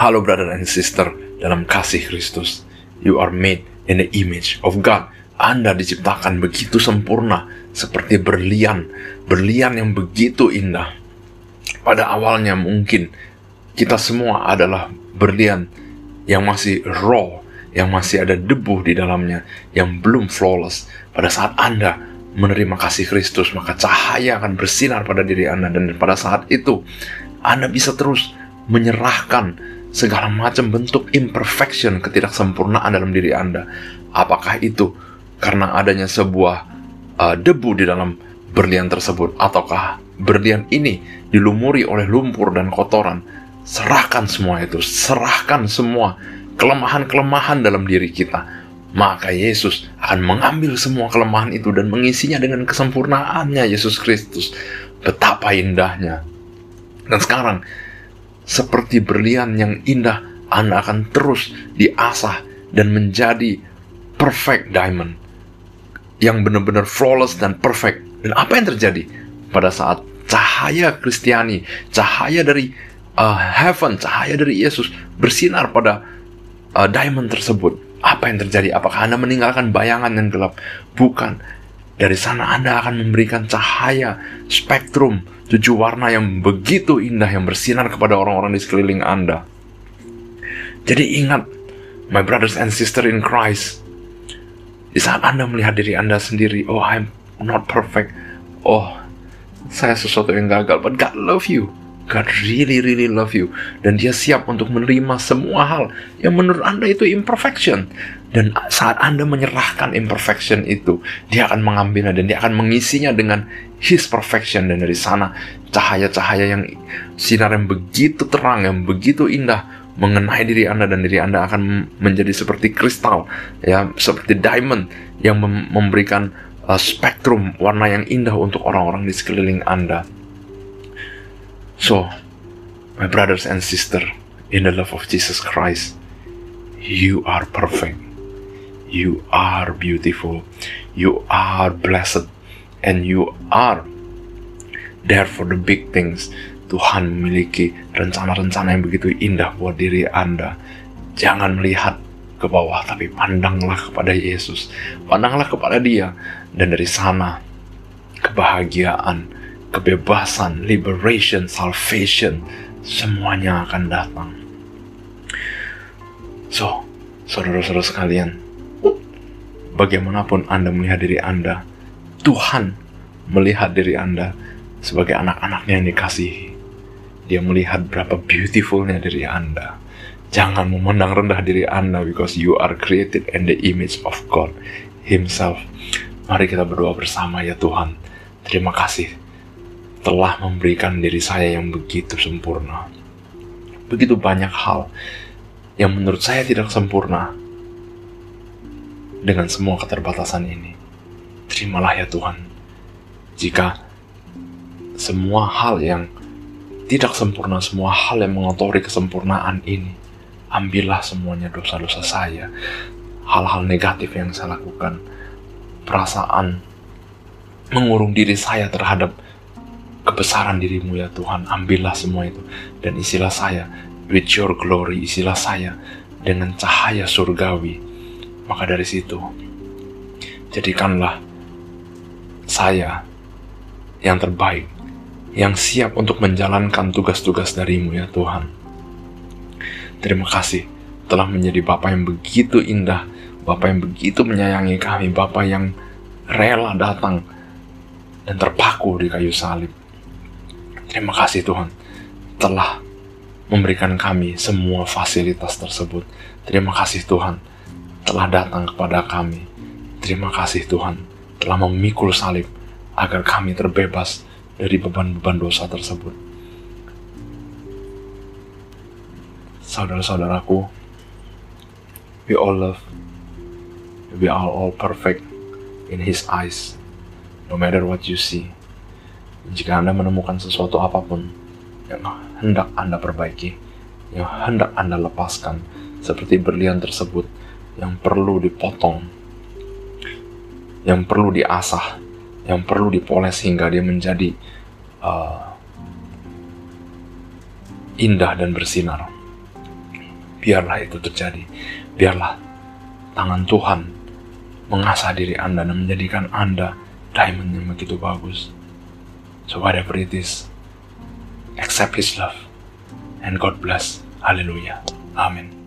Halo brother and sister dalam kasih Kristus. You are made in the image of God. Anda diciptakan begitu sempurna seperti berlian, berlian yang begitu indah. Pada awalnya mungkin kita semua adalah berlian yang masih raw, yang masih ada debu di dalamnya, yang belum flawless. Pada saat Anda menerima kasih Kristus, maka cahaya akan bersinar pada diri Anda dan pada saat itu Anda bisa terus menyerahkan segala macam bentuk imperfection, ketidaksempurnaan dalam diri Anda. Apakah itu karena adanya sebuah uh, debu di dalam berlian tersebut ataukah berlian ini dilumuri oleh lumpur dan kotoran? Serahkan semua itu, serahkan semua kelemahan-kelemahan dalam diri kita. Maka Yesus akan mengambil semua kelemahan itu dan mengisinya dengan kesempurnaannya Yesus Kristus. Betapa indahnya. Dan sekarang, seperti berlian yang indah, Anda akan terus diasah dan menjadi perfect diamond. Yang benar-benar flawless dan perfect. Dan apa yang terjadi pada saat cahaya Kristiani, cahaya dari uh, heaven, cahaya dari Yesus bersinar pada uh, diamond tersebut. Apa yang terjadi? Apakah Anda meninggalkan bayangan yang gelap? Bukan. Dari sana Anda akan memberikan cahaya spektrum tujuh warna yang begitu indah yang bersinar kepada orang-orang di sekeliling Anda. Jadi ingat, my brothers and sister in Christ, di saat Anda melihat diri Anda sendiri, oh I'm not perfect, oh saya sesuatu yang gagal, but God love you. God really really love you dan dia siap untuk menerima semua hal yang menurut Anda itu imperfection dan saat Anda menyerahkan imperfection itu dia akan mengambilnya dan dia akan mengisinya dengan his perfection dan dari sana cahaya-cahaya yang sinar yang begitu terang yang begitu indah mengenai diri Anda dan diri Anda akan menjadi seperti kristal ya seperti diamond yang memberikan uh, spektrum warna yang indah untuk orang-orang di sekeliling Anda. So, my brothers and sisters, in the love of Jesus Christ, you are perfect. You are beautiful. You are blessed. And you are there for the big things. Tuhan memiliki rencana-rencana yang begitu indah buat diri Anda. Jangan melihat ke bawah, tapi pandanglah kepada Yesus. Pandanglah kepada Dia. Dan dari sana, kebahagiaan, kebebasan, liberation, salvation, semuanya akan datang. So, saudara-saudara sekalian, bagaimanapun Anda melihat diri Anda, Tuhan melihat diri Anda sebagai anak-anaknya yang dikasihi. Dia melihat berapa beautifulnya diri Anda. Jangan memandang rendah diri Anda because you are created in the image of God Himself. Mari kita berdoa bersama ya Tuhan. Terima kasih telah memberikan diri saya yang begitu sempurna. Begitu banyak hal yang menurut saya tidak sempurna dengan semua keterbatasan ini. Terimalah ya Tuhan. Jika semua hal yang tidak sempurna, semua hal yang mengotori kesempurnaan ini, ambillah semuanya dosa-dosa saya, hal-hal negatif yang saya lakukan, perasaan mengurung diri saya terhadap kebesaran dirimu ya Tuhan ambillah semua itu dan isilah saya with your glory isilah saya dengan cahaya surgawi maka dari situ jadikanlah saya yang terbaik yang siap untuk menjalankan tugas-tugas darimu ya Tuhan terima kasih telah menjadi Bapak yang begitu indah Bapak yang begitu menyayangi kami Bapak yang rela datang dan terpaku di kayu salib Terima kasih Tuhan telah memberikan kami semua fasilitas tersebut. Terima kasih Tuhan telah datang kepada kami. Terima kasih Tuhan telah memikul salib agar kami terbebas dari beban-beban dosa tersebut. Saudara-saudaraku, we all love, we are all perfect in His eyes, no matter what you see. Jika Anda menemukan sesuatu apa pun yang hendak Anda perbaiki, yang hendak Anda lepaskan, seperti berlian tersebut yang perlu dipotong, yang perlu diasah, yang perlu dipoles hingga dia menjadi uh, indah dan bersinar. biarlah itu terjadi. Biarlah tangan Tuhan mengasah diri Anda dan menjadikan Anda diamond yang begitu bagus. So whatever it is, accept His love. And God bless. Hallelujah. Amen.